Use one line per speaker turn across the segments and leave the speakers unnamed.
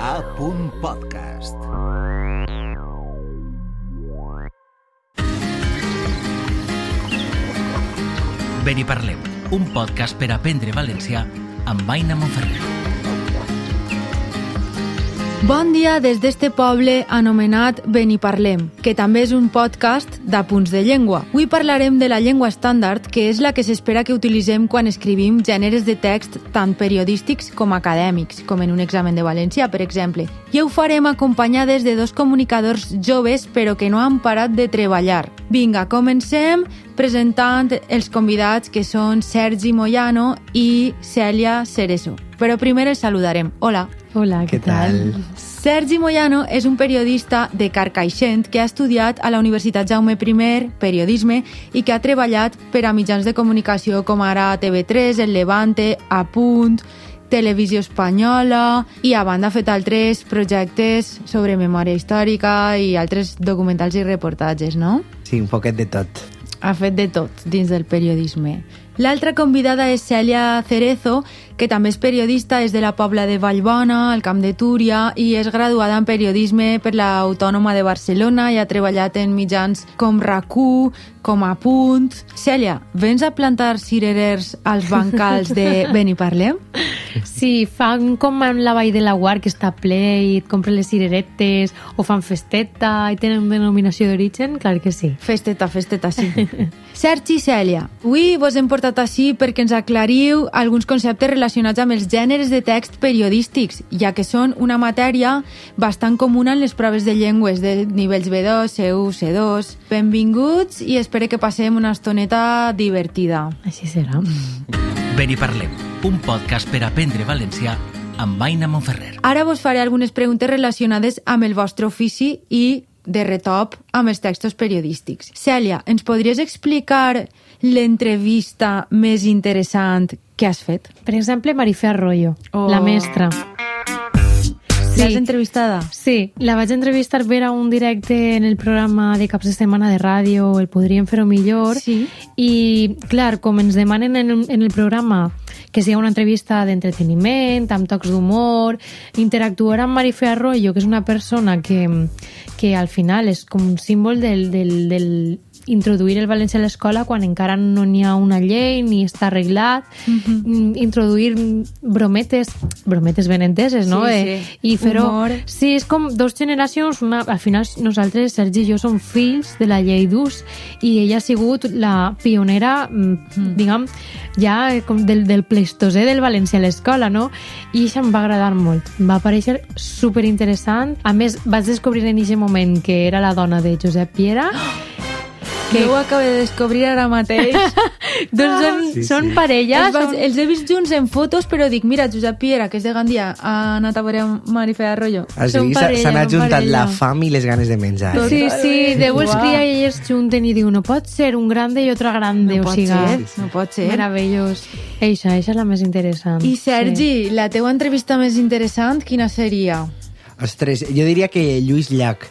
A. Podcast.
Ben i parlem, un podcast per aprendre valencià amb Aina Monferrer.
Bon dia des d'este poble anomenat Beniparlem, que també és un podcast d'apunts de llengua. Avui parlarem de la llengua estàndard, que és la que s'espera que utilitzem quan escrivim gèneres de text tant periodístics com acadèmics, com en un examen de valencià, per exemple. I ho farem acompanyades de dos comunicadors joves però que no han parat de treballar. Vinga, comencem presentant els convidats que són Sergi Moyano i Cèlia Cerezo. Però primer els saludarem. Hola,
què,
Què tal?
Sergi Moyano és un periodista de Carcaixent que ha estudiat a la Universitat Jaume I periodisme i que ha treballat per a mitjans de comunicació com ara TV3, El Levante, Apunt, Televisió Espanyola i a banda ha fet altres projectes sobre memòria històrica i altres documentals i reportatges, no?
Sí, un poquet de tot.
Ha fet de tot dins del periodisme. L'altra convidada és Cèlia Cerezo, que també és periodista, és de la Pobla de Vallbona, al Camp de Túria, i és graduada en periodisme per l'Autònoma de Barcelona i ha treballat en mitjans com RAC1, com a Punt. Cèlia, vens a plantar cirerers als bancals de Beniparlem?
Sí, fan com en la Vall de la Guard, que està ple i et compren les cireretes, o fan festeta i tenen denominació d'origen, clar que sí.
Festeta, festeta, sí. Sergi i Cèlia, avui vos hem portat així perquè ens aclariu alguns conceptes relacionats amb els gèneres de text periodístics, ja que són una matèria bastant comuna en les proves de llengües de nivells B2, C1, C2. Benvinguts i espero que passem una estoneta divertida.
Així serà.
Ben i parlem, un podcast per aprendre valencià amb Aina Monferrer.
Ara vos faré algunes preguntes relacionades amb el vostre ofici i de retop amb els textos periodístics. Cèlia, ens podries explicar l'entrevista més interessant que has fet?
Per exemple, Marifé Arroyo,
Oh.
la mestra.
Sí. L'has entrevistada?
Sí, la vaig entrevistar per a un directe en el programa de caps de setmana de ràdio, el Podríem fer-ho millor,
Sí.
i clar, com ens demanen en, en el programa que sigui una entrevista d'entreteniment, amb tocs d'humor, interactuar amb Marifé Arroyo, que és una persona que, que al final és com un símbol del, del, del introduir el valencià a l'escola quan encara no n'hi ha una llei ni està arreglat, mm, introduir brometes, brometes ben enteses, no?
Sí,
Eh,
sí.
I fer-ho... Sí, és com dos generacions, una, al final nosaltres, Sergi i jo, som fills de la llei d'ús i ella ha sigut la pionera, mm, diguem, ja com del, del pleistocè del valencià a l'escola, no? I això em va agradar molt. Em va paréixer super interessant. A més, vaig descobrir en aquest moment que era la dona de Josep Piera.
Que jo ho acabo de descobrir ara mateix.
doncs són,
Sí,
són
sí.
parella,
els, vaig,
són...
els he vist junts en fotos, però dic, mira, Josep Piera, que és de Gandia, ha anat a veure Marifé Arroyo.
O
Són
sigui, s'ha-
parella,
s'han
són
ajuntat
parella.
la fam i les ganes de menjar. eh?
Sí, sí, deu els cria i ells junten i diu, no pot ser un grande i otro grande,
No
o sigui,
ser, no pot ser.
meravellós. Eixa, eixa és la més interessant.
I Sergi, la teua entrevista més interessant, quina seria?
Ostres, jo diria que Lluís Llach.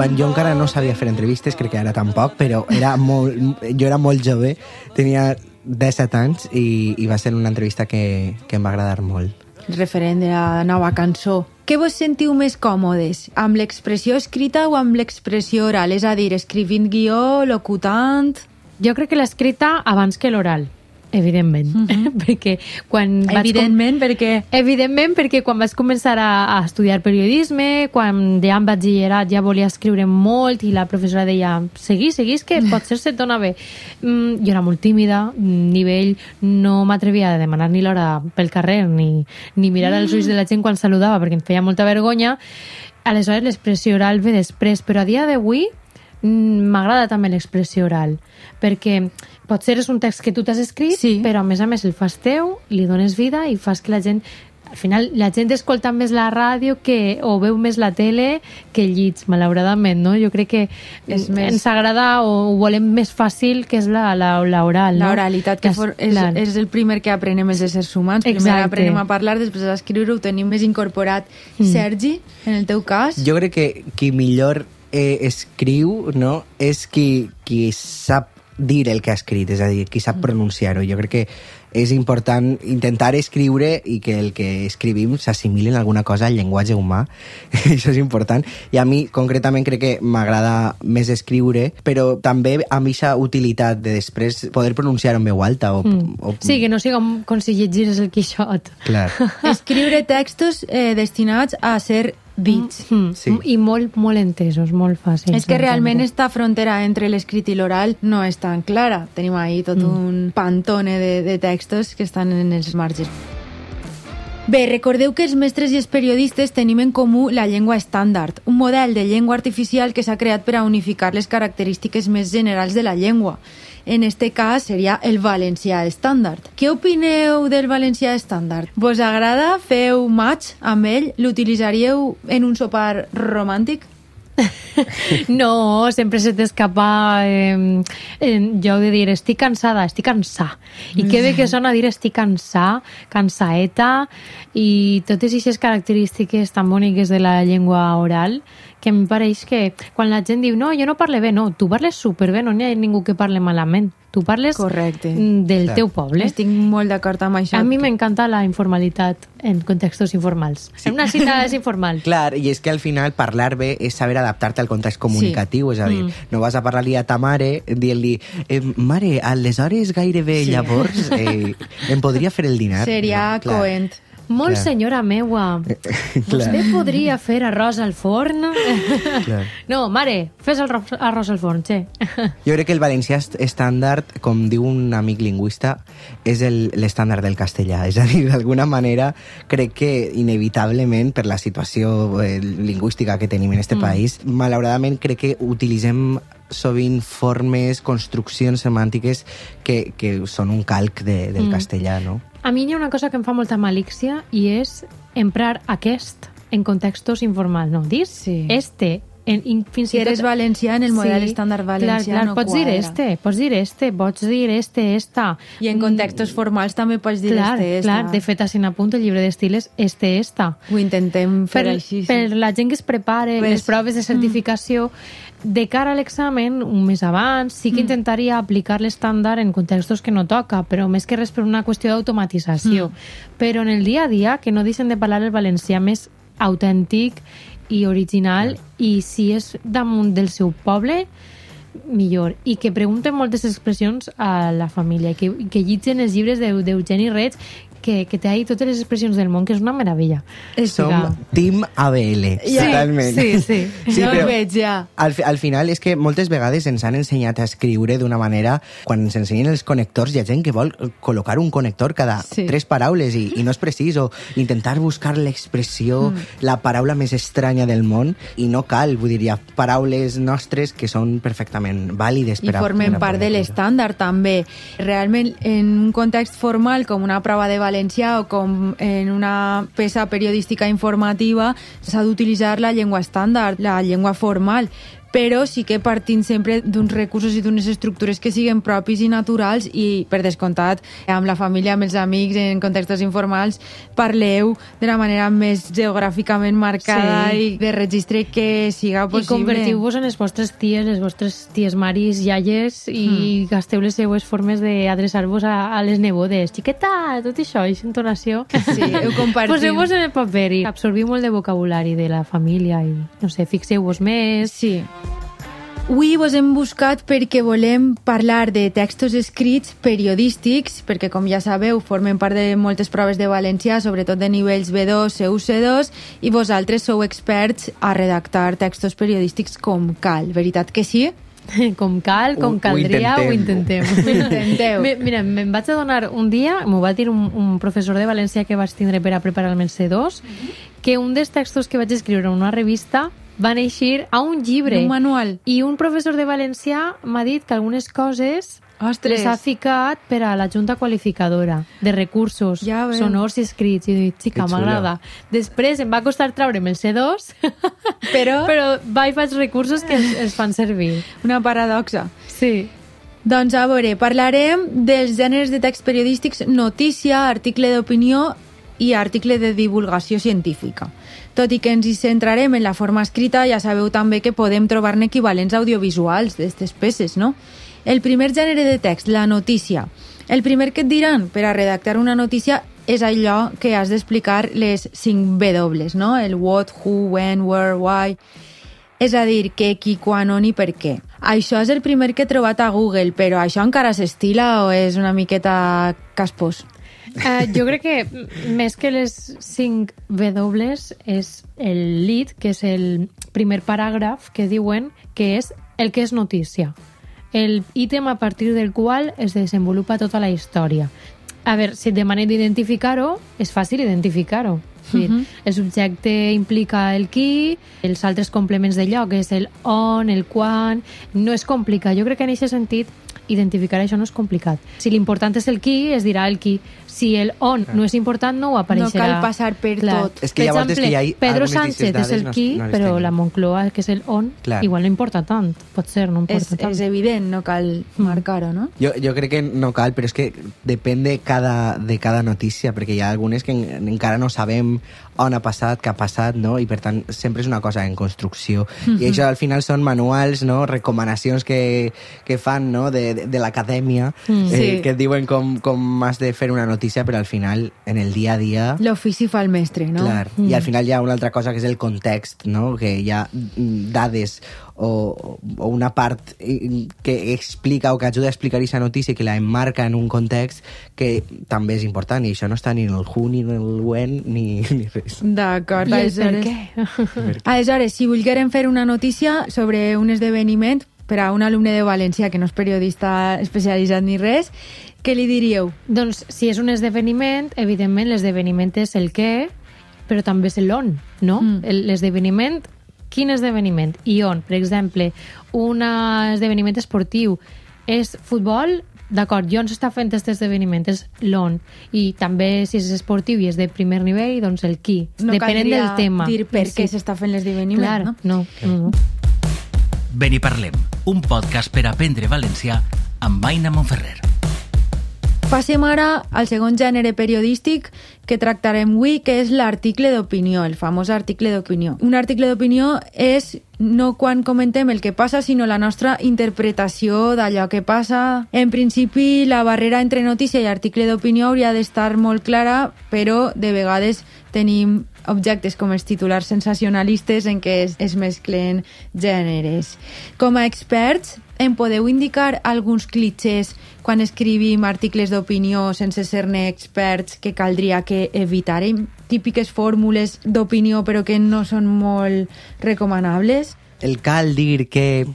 Quan jo encara no sabia fer entrevistes, crec que ara tampoc, però era molt, jo era molt jove, tenia 17 anys i, i va ser una entrevista que, que em va agradar molt.
Referent de la nova cançó. Què vos sentiu més còmodes? Amb l'expressió escrita o amb l'expressió oral? És a dir, escrivint guió, locutant...
Jo crec que l'escrita abans que l'oral, evidentment. perquè quan vaig com-
Evidentment, perquè...
Evidentment, perquè quan vaig començar a, a estudiar periodisme, quan ja en batxillerat ja volia escriure molt i la professora deia seguís, seguís, que potser se't dona bé. Mm, jo era molt tímida, nivell, no m'atrevia a demanar ni l'hora pel carrer ni, ni mirar als ulls de la gent quan saludava perquè em feia molta vergonya. Aleshores, l'expressió oral ve després, però a dia d'avui mm, m'agrada també l'expressió oral, perquè potser és un text que tu t'has escrit,
Sí.
però a més a més el fas teu, li dones vida i fas que la gent al final la gent escolta més la ràdio que, o veu més la tele que llits, malauradament, no? Jo crec que
És més-
ens agrada o ho volem més fàcil que és la, la, la oral, no?
La oralitat, que for, és,
clar.
és el primer que aprenem els éssers humans. Primer
Exacte.
aprenem a parlar, després a escriure, ho tenim més incorporat.
Mm.
Sergi, en el teu cas?
Jo crec que qui millor eh, escriu no, és qui, qui sap dir el que ha escrit, és a dir, qui sap pronunciar-ho. Jo crec que és important intentar escriure i que el que escrivim s'assimili en alguna cosa al llenguatge humà. Això és important. I a mi, concretament, crec que m'agrada més escriure, però també amb aquesta utilitat de després poder pronunciar en veu alta. O,
Mm.
o,
Sí, que no sigui com, com si llegires el Quixot.
Clar.
Escriure textos eh, destinats a ser dits.
Mm.
Sí.
I molt, molt entesos, molt fàcils.
És que realment esta frontera entre l'escrit i l'oral no és tan clara. Tenim ahí tot un pantone de, de textos que estan en els marges. Bé, recordeu que els mestres i els periodistes tenim en comú la llengua estàndard, un model de llengua artificial que s'ha creat per a unificar les característiques més generals de la llengua. En este cas seria el valencià estàndard. Què opineu del valencià estàndard? Vos agrada? Feu match amb ell? L'utilitzaríeu en un sopar romàntic?
No, sempre se t'escapa eh, eh, jo de dir estic cansada, estic cansà. I que bé que sona dir estic cansà, cansaeta i totes aquestes característiques tan boniques de la llengua oral que em pareix que quan la gent diu no, jo no parle bé, no, tu parles superbé, no n'hi ha ningú que parle malament. Tu parles
Correcte.
mm, del
Clar.
teu poble.
Estic molt d'acord amb això.
A mi m'encanta la informalitat en contextos informals. En una cita és informal.
Clar, i és que al final parlar bé és saber adaptar-te al context comunicatiu, és a dir, no vas a parlar-li a ta mare dient-li eh, mare, aleshores gairebé
Sí.
llavors eh, em podria fer el dinar?
Seria
No, clar.
coent.
Molt
Clar.
senyora meua. Vostè podria fer arròs al forn?
Clar.
No, mare, fes el arròs, al forn, che.
Jo crec que el valencià est- estàndard, com diu un amic lingüista, és el- l'estàndard del castellà. És a dir, d'alguna manera, crec que inevitablement, per la situació eh, lingüística que tenim en este mm. país, malauradament crec que utilitzem sovint formes, construccions semàntiques que, que són un calc de, del mm. castellà, no?
A mi hi ha una cosa que em fa molta malícia i és emprar aquest en contextos informals. No, dis
Sí.
este. En, in, fins
Si
i tot-
eres valencià, en el model estàndard valencià
clar, clar,
no
pots dir
quadra.
este, pots dir este, pots dir este, esta.
I en contextos formals també pots dir
clar,
este,
clar,
esta.
de fet, així apunt el llibre d'estil és este, esta.
Ho intentem fer
per,
així. sí.
per la gent que es prepare
Ves.
les proves de certificació de cara a l'examen, un mes abans, sí que intentaria aplicar l'estàndard en contextos que no toca, però més que res per una qüestió d'automatització. Però en el dia a dia, que no deixen de parlar el valencià més autèntic i original, i si és damunt del seu poble, millor. I que pregunten moltes expressions a la família, que, que llitgen els llibres d'Eu- d'Eugeni Reig, que, que té ahí totes les expressions del món, que és una meravella.
Som
Vinga.
Team ABL,
Sí,
totalment.
sí, sí.
sí
no veig ja.
al, al final és que moltes vegades ens han ensenyat a escriure d'una manera, quan ens ensenyen els connectors, hi ha gent que vol col·locar un connector cada
Sí.
tres paraules i, i no és precís, o intentar buscar l'expressió,
Mm.
la paraula més estranya del món, i no cal, vull dir, hi ha paraules nostres que són perfectament vàlides
I
per a...
formen part de l'estàndard també. Realment, en un context formal com una prova de valencià o com en una peça periodística informativa s'ha d'utilitzar la llengua estàndard, la llengua formal però sí que partint sempre d'uns recursos i d'unes estructures que siguen propis i naturals i, per descomptat, amb la família, amb els amics, en contextos informals, parleu de la manera més geogràficament marcada
Sí.
i de registre que siga
I
possible.
convertiu-vos en les vostres ties, les vostres ties maris, iaies, i gasteu les seues formes d'adreçar-vos a, a les nebodes. Xiqueta, tot això, aquesta entonació.
Sí, ho compartim.
Poseu-vos en el paper i absorbiu molt de vocabulari de la família i, no sé, fixeu-vos més.
Sí. Avui vos hem buscat perquè volem parlar de textos escrits periodístics, perquè com ja sabeu formen part de moltes proves de valencià, sobretot de nivells B2, C1, C2, i vosaltres sou experts a redactar textos periodístics com cal. Veritat que sí?
Com cal, com
Ho- ho
caldria, ho intentem.
intentem.
Ho intenteu.
Mi- Mira, me'n vaig adonar un dia, m'ho va dir un, un professor de València que vaig tindre per a preparar el meu C2, que un dels textos que vaig escriure en una revista van eixir a un llibre.
Un manual.
I un professor de valencià m'ha dit que algunes coses
Ostres.
les ha ficat per a la Junta Qualificadora de Recursos
Ja veu.
Sonors i Escrits. I dic, xica, m'agrada. Després em va costar traure'm el C2,
Però-
però vaig faig recursos que els, els fan servir.
Una paradoxa.
Sí.
Doncs a veure, parlarem dels gèneres de text periodístics notícia, article d'opinió i article de divulgació científica. Tot i que ens hi centrarem en la forma escrita, ja sabeu també que podem trobar-ne equivalents audiovisuals d'aquestes peces, no? El primer gènere de text, la notícia. El primer que et diran per a redactar una notícia és allò que has d'explicar les 5 W, no? El what, who, when, where, why... És a dir, què, qui, quan, on i per què. Això és el primer que he trobat a Google, però això encara s'estila o és una miqueta caspós?
Uh, jo crec que més que les 5 W és el lead, que és el primer paràgraf que diuen que és el que és notícia. El ítem a partir del qual es desenvolupa tota la història. A veure, si et demanen d'identificar-ho, és fàcil identificar-ho. Uh -huh. El subjecte implica el qui, els altres complements de lloc és el on, el quan... No és complicat. Jo crec que en aquest sentit identificar això no és complicat. Si l'important és el qui, es dirà el qui. Si el on no és important, no ho apareixerà.
cal passar per tot.
És que
per
llavors és
exemple,
que hi ha
Pedro Sánchez és el
no-
qui,
no les
però
tenim.
la Moncloa, que és el on,
Clar.
igual no importa tant. Pot ser, no importa
És,
tant.
és evident, no cal marcar-ho, no?
Jo, jo crec que no cal, però és que depèn de cada, de cada notícia, perquè hi ha algunes que en, encara no sabem on ha passat, què ha passat, no? i per tant sempre és una cosa en construcció. I això al final són manuals, no? recomanacions que, que fan no? de, de, de l'acadèmia,
Mm.
eh,
Sí.
que et diuen com, com has de fer una notícia, però al final, en el dia a dia...
L'ofici fa el mestre, no?
Clar, i al final hi ha una altra cosa que és el context, no? que hi ha mm, dades o, o una part que explica o que ajuda a explicar aquesta notícia que la emmarca en un context que també és important i això no està ni en el who, ni en el when, ni, ni res.
D'acord,
I el per
aleshores...
què?
Aleshores, si volguérem fer una notícia sobre un esdeveniment per a un alumne de València que no és periodista especialitzat ni res, què li diríeu?
Doncs si és un esdeveniment, evidentment l'esdeveniment és el què, però també és l'on, no?
Mm.
El- L'esdeveniment, quin esdeveniment i on? Per exemple, un esdeveniment esportiu és futbol, d'acord, i on s'està fent aquest esdeveniment? És l'on. I també, si és esportiu i és de primer nivell, doncs el qui.
No
Depenent del tema.
dir per què s'està fent l'esdeveniment,
Clar,
no?
no, no.
Ben i parlem, un podcast per aprendre valencià amb Aina Monferrer.
Passem ara al segon gènere periodístic que tractarem avui, que és l'article d'opinió, el famós article d'opinió. Un article d'opinió és no quan comentem el que passa, sinó la nostra interpretació d'allò que passa. En principi, la barrera entre notícia i article d'opinió hauria d'estar molt clara, però de vegades tenim objectes com els titulars sensacionalistes en què es, es mesclen gèneres. Com a experts, em podeu indicar alguns clitxers quan escrivim articles d'opinió sense ser-ne experts que caldria que evitàrem? Típiques fórmules d'opinió però que no són molt recomanables?
El cal dir que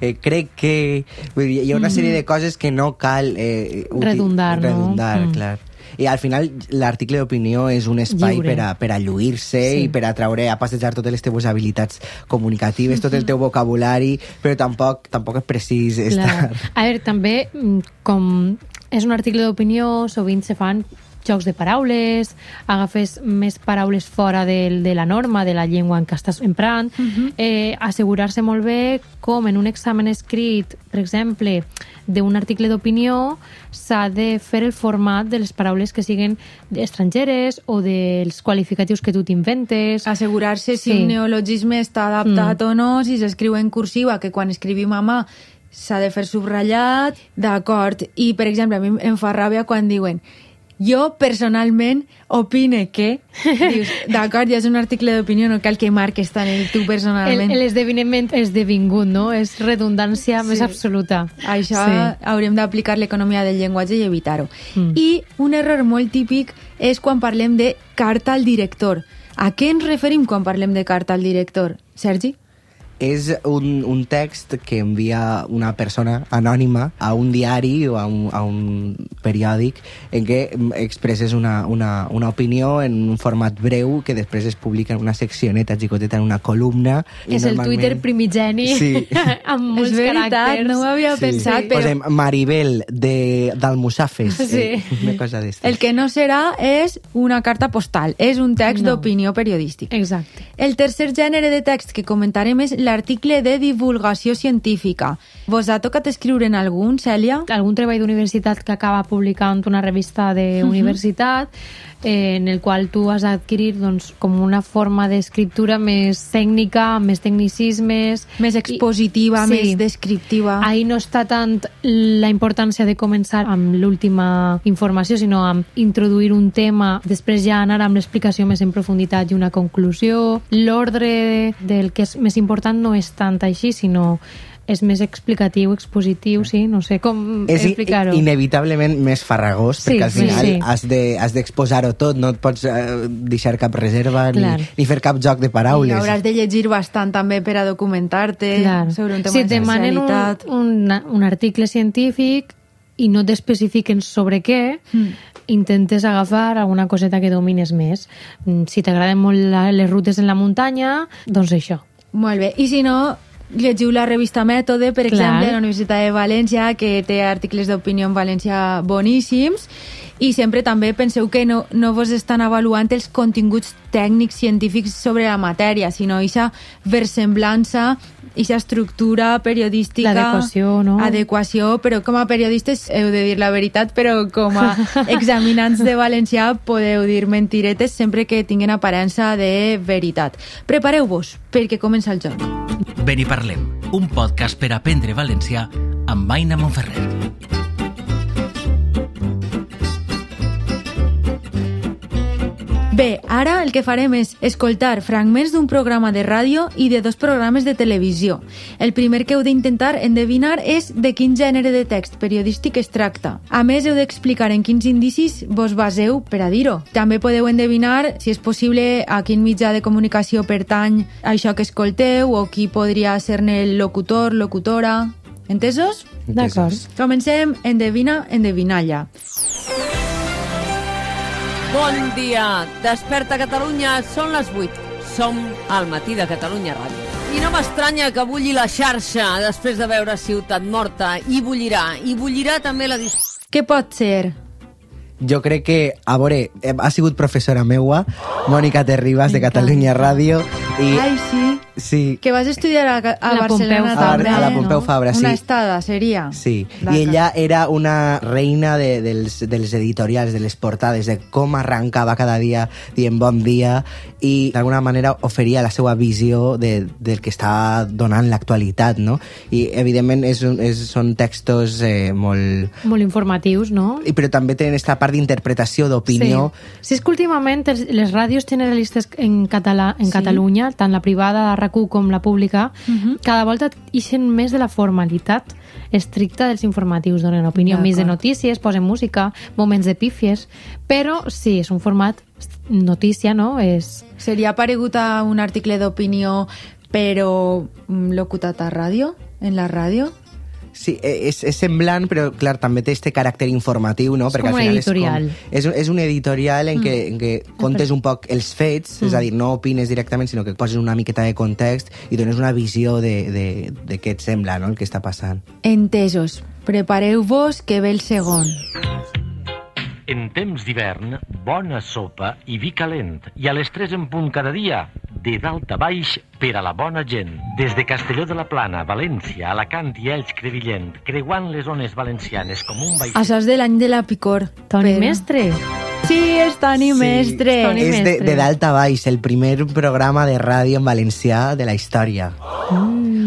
eh, crec que... Dir, hi ha una sèrie de coses que no cal... Eh,
Redundar, no?
Redundar,
Mm.
clar. I al final l'article d'opinió és un espai
Lliure.
per a, per a lluir-se
Sí.
i per a treure, a passejar totes les teves habilitats comunicatives, tot el teu vocabulari, però tampoc, tampoc és precís estar...
Clar. A veure, també, mm, com és un article d'opinió, sovint se fan jocs de paraules, agafes més paraules fora del, de la norma, de la llengua en què estàs emprant, uh -huh. eh, assegurar-se molt bé com en un examen escrit, per exemple, d'un article d'opinió, s'ha de fer el format de les paraules que siguin estrangeres o dels qualificatius que tu t'inventes.
Assegurar-se si
Sí.
un neologisme està adaptat mm. o no, si s'escriu en cursiva, que quan escrivim a mà s'ha de fer subratllat, d'acord. I, per exemple, a mi em fa ràbia quan diuen jo personalment opine que... Dius, d'acord, ja és un article d'opinió, no cal que marques tant el tu
El-
personalment.
L'esdeveniment és devingut, no? És redundància
Sí.
més absoluta.
Això
Sí.
hauríem d'aplicar l'economia del llenguatge i evitar-ho.
Mm.
I un error molt típic és quan parlem de carta al director. A què ens referim quan parlem de carta al director? Sergi?
És un, un text que envia una persona anònima a un diari o a un, a un periòdic en què expresses una, una, una opinió en un format breu que després es publica en una seccioneta xicoteta, en una columna.
És el
normalment-
Twitter primigeni
Sí.
amb molts
és veritat,
caràcters.
no ho havia
Sí.
pensat, però
Posem Maribel de d'Almussafes.
Sí.
Eh, una cosa d'estes.
el que no serà és una carta postal, és un text
No.
d'opinió periodística.
Exacte.
El tercer gènere de text que comentarem és l'article de divulgació científica. Vos ha tocat escriure en algun, Cèlia?
algun treball d'universitat que acaba publicant una revista de universitat eh, en el qual tu has d'adquirir doncs, com una forma d'escriptura més tècnica, amb més tecnicismes...
Més expositiva,
I-
més descriptiva.
Ahí no està tant la importància de començar amb l'última informació, sinó amb introduir un tema, després ja anar amb l'explicació més en profunditat i una conclusió. L'ordre del que és més important no és tant així, sinó és més explicatiu, expositiu, sí, no sé com
és i-
explicar-ho.
inevitablement més farragós,
Sí,
perquè al
sí,
final
sí.
has de- has d'exposar-ho tot, no et pots eh, deixar cap reserva ni,
Clar.
ni fer cap joc de
I
paraules.
hauràs de llegir bastant també per a documentar-te sobre un tema
si
de
demanen un,
especialitat.
un, un article científic i no t'especifiquen sobre què,
Mm.
intentes agafar alguna coseta que domines més. Mm, Si t'agraden molt la, les rutes en la muntanya, doncs això.
Molt bé. I si no, llegiu la revista Mètode, per
Clar.
exemple, de la Universitat de València, que té articles d'opinió en valencià boníssims, i sempre també penseu que no, no vos estan avaluant els continguts tècnics científics sobre la matèria, sinó aquesta versemblança, aquesta estructura periodística...
L'adequació, no?
Adequació, però com a periodistes heu de dir la veritat, però com a examinants de valencià podeu dir mentiretes sempre que tinguin aparença de veritat. Prepareu-vos, perquè comença el joc.
Ben i parlem, un podcast per aprendre valencià amb Aina Monferrer.
Bé, ara el que farem és escoltar fragments d'un programa de ràdio i de dos programes de televisió. El primer que heu d'intentar endevinar és de quin gènere de text periodístic es tracta. A més, heu d'explicar en quins indicis vos baseu per a dir-ho. També podeu endevinar, si és possible, a quin mitjà de comunicació pertany això que escolteu o qui podria ser-ne el locutor, locutora... Entesos?
D'acord.
Comencem endevina, endevinalla.
Bon dia! Desperta Catalunya, són les 8. Som al matí de Catalunya Ràdio. I no m'estranya que bulli la xarxa després de veure Ciutat Morta. I bullirà. I bullirà també la.
Què pot ser?
Jo crec que, a veure, eh, ha sigut professora meua, Mònica Terribas, de Catalunya Ràdio, i...
Ai, sí.
Sí,
Que vas estudiar a, a
La
Barcelona
Pompeu
també,
Fabra, a la Pompeu
no?
Fabra, sí.
Una estada, seria.
Sí, i ella era una reina de, dels, dels editorials, de les portades, de com arrancava cada dia dient bon dia i d'alguna manera oferia la seva visió de, del que està donant l'actualitat, no? I evidentment és, un- és, són textos eh, molt...
Molt informatius, no?
I, però també tenen aquesta part d'interpretació, d'opinió.
Sí. sí, és que últimament les ràdios generalistes en català en
Sí.
Catalunya, tant la privada, la RAC1 com la pública,
Mhm.
cada volta ixen més de la formalitat estricta dels informatius, donen opinió més de notícies, posen música, moments de pífies, però sí, és un format notícia, no? És...
Seria paregut a un article d'opinió, però mm, locutat a ràdio, en la ràdio?
Sí, eh, és, és semblant, però clar, també té este caràcter informatiu, no?
És com un editorial.
És, com, és, un, és un editorial en què, en què contes un poc els fets, és a dir, no opines directament, sinó que poses una miqueta de context i dones una visió de, de, de què et sembla, no?, el que està passant.
Entesos. Prepareu-vos que ve el segon.
En temps d'hivern, bona sopa i vi calent. I a les 3 en punt cada dia, de dalt a baix per a la bona gent. Des de Castelló de la Plana, València, Alacant i Elx Crevillent, creuant les zones valencianes com un vaixell...
Això és de l'any de la picor.
Toni
però-
Mestre.
Sí, és Toni
Sí,
Mestre.
Toni
és de,
Mestre.
de dalt a baix, el primer programa de ràdio en valencià de la història.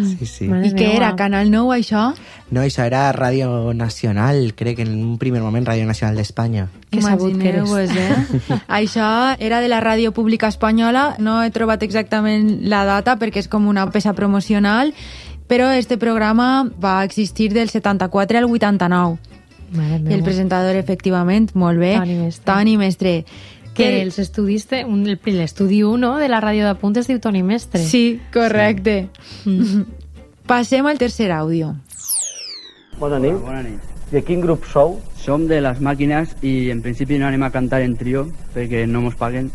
Sí, sí.
Mare
I què era? Canal 9, això?
No, això era Ràdio Nacional, crec que en un primer moment Ràdio Nacional d'Espanya.
Que sabut que eres.
Eh? Això era de la ràdio pública espanyola, no he trobat exactament la data perquè és com una peça promocional, però este programa va existir del 74 al 89.
Mare
I el presentador, efectivament, molt bé,
Toni Mestre.
Toni Mestre.
Que els estudis, de- un- el- l'estudi 1 de la ràdio de punt es diu Toni Mestre.
Sí, correcte.
Mm.
Passem al tercer àudio.
Bona nit.
Bona nit.
A quin grup sou?
Som de les màquines i en principi no anem a cantar en trio perquè no mos paguen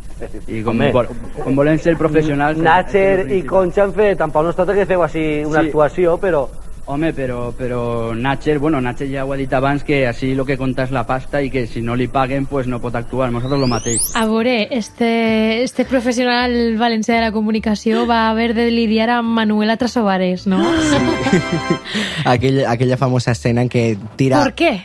i com,
Home.
vol, com volem ser professionals...
Natcher i Concha han fet, tampoc no es tracta que feu així una
Sí.
actuació, però
Home, però, però Natcher, bueno, Natcher ja ho ha dit abans que així el que compta és la pasta i que si no li paguen pues no pot actuar, nosaltres lo mateix.
A veure, este, este professional valencià de la comunicació va haver de lidiar amb Manuela Trasobares, ¿no?
Aquell, aquella famosa escena en què tira...
¿Por qué?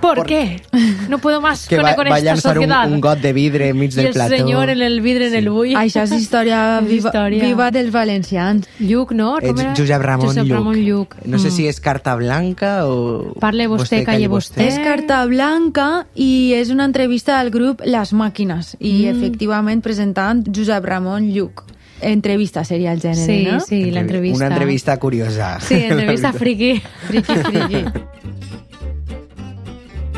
¿Por,
Por-
qué? No puedo más
que
con,
va,
con
va a
esta
llançar un,
sociedad.
un got de vidre enmig del
el
plató.
señor en el vidre en el bull.
Això és història viva,
història.
viva dels valencians.
Lluc, no?
Eh,
Com era?
Josep Ramon
Josep
Lluc.
Ramon Lluc.
No sé
Mm.
si és carta blanca o...
Parle vostè, calle vostè.
És carta blanca i és una entrevista al grup Les Màquines i
Mm.
efectivament presentant Josep Ramon Lluc. Entrevista seria el gènere,
Sí,
no?
sí, l'entrevista.
Una entrevista curiosa.
Sí, entrevista friki.
Friki, friki.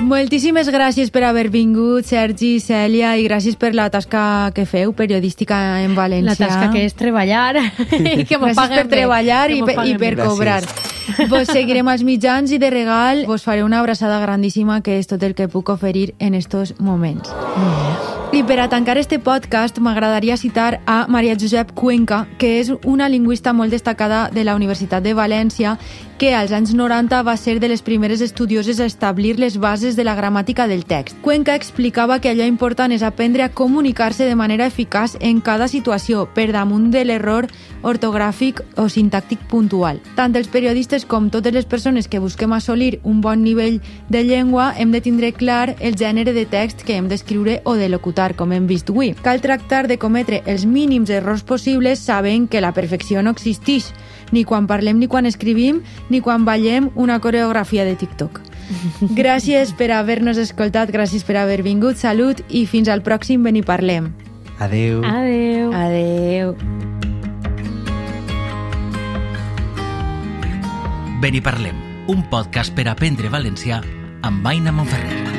Moltíssimes gràcies per haver vingut, Sergi, Cèlia, i gràcies per la tasca que feu, periodística en València.
La tasca que és treballar i que
gràcies
paguen
per treballar i per, i per cobrar. Vos seguirem als mitjans i de regal vos faré una abraçada grandíssima que és tot el que puc oferir en estos moments. I per a tancar este podcast m'agradaria citar a Maria Josep Cuenca, que és una lingüista molt destacada de la Universitat de València, que als anys 90 va ser de les primeres estudioses a establir les bases de la gramàtica del text. Cuenca explicava que allò important és aprendre a comunicar-se de manera eficaç en cada situació, per damunt de l'error ortogràfic o sintàctic puntual. Tant els periodistes com totes les persones que busquem assolir un bon nivell de llengua hem de tindre clar el gènere de text que hem d'escriure o de locutar, com hem vist avui. Cal tractar de cometre els mínims errors possibles sabent que la perfecció no existeix, ni quan parlem ni quan escrivim, ni quan ballem una coreografia de TikTok. Gràcies per haver-nos escoltat, gràcies per haver vingut, salut i fins al pròxim Beni Parlem.
Adeu.
Adeu.
Adeu.
Beniparlem, un podcast per aprendre valencià amb Aina Monferrer.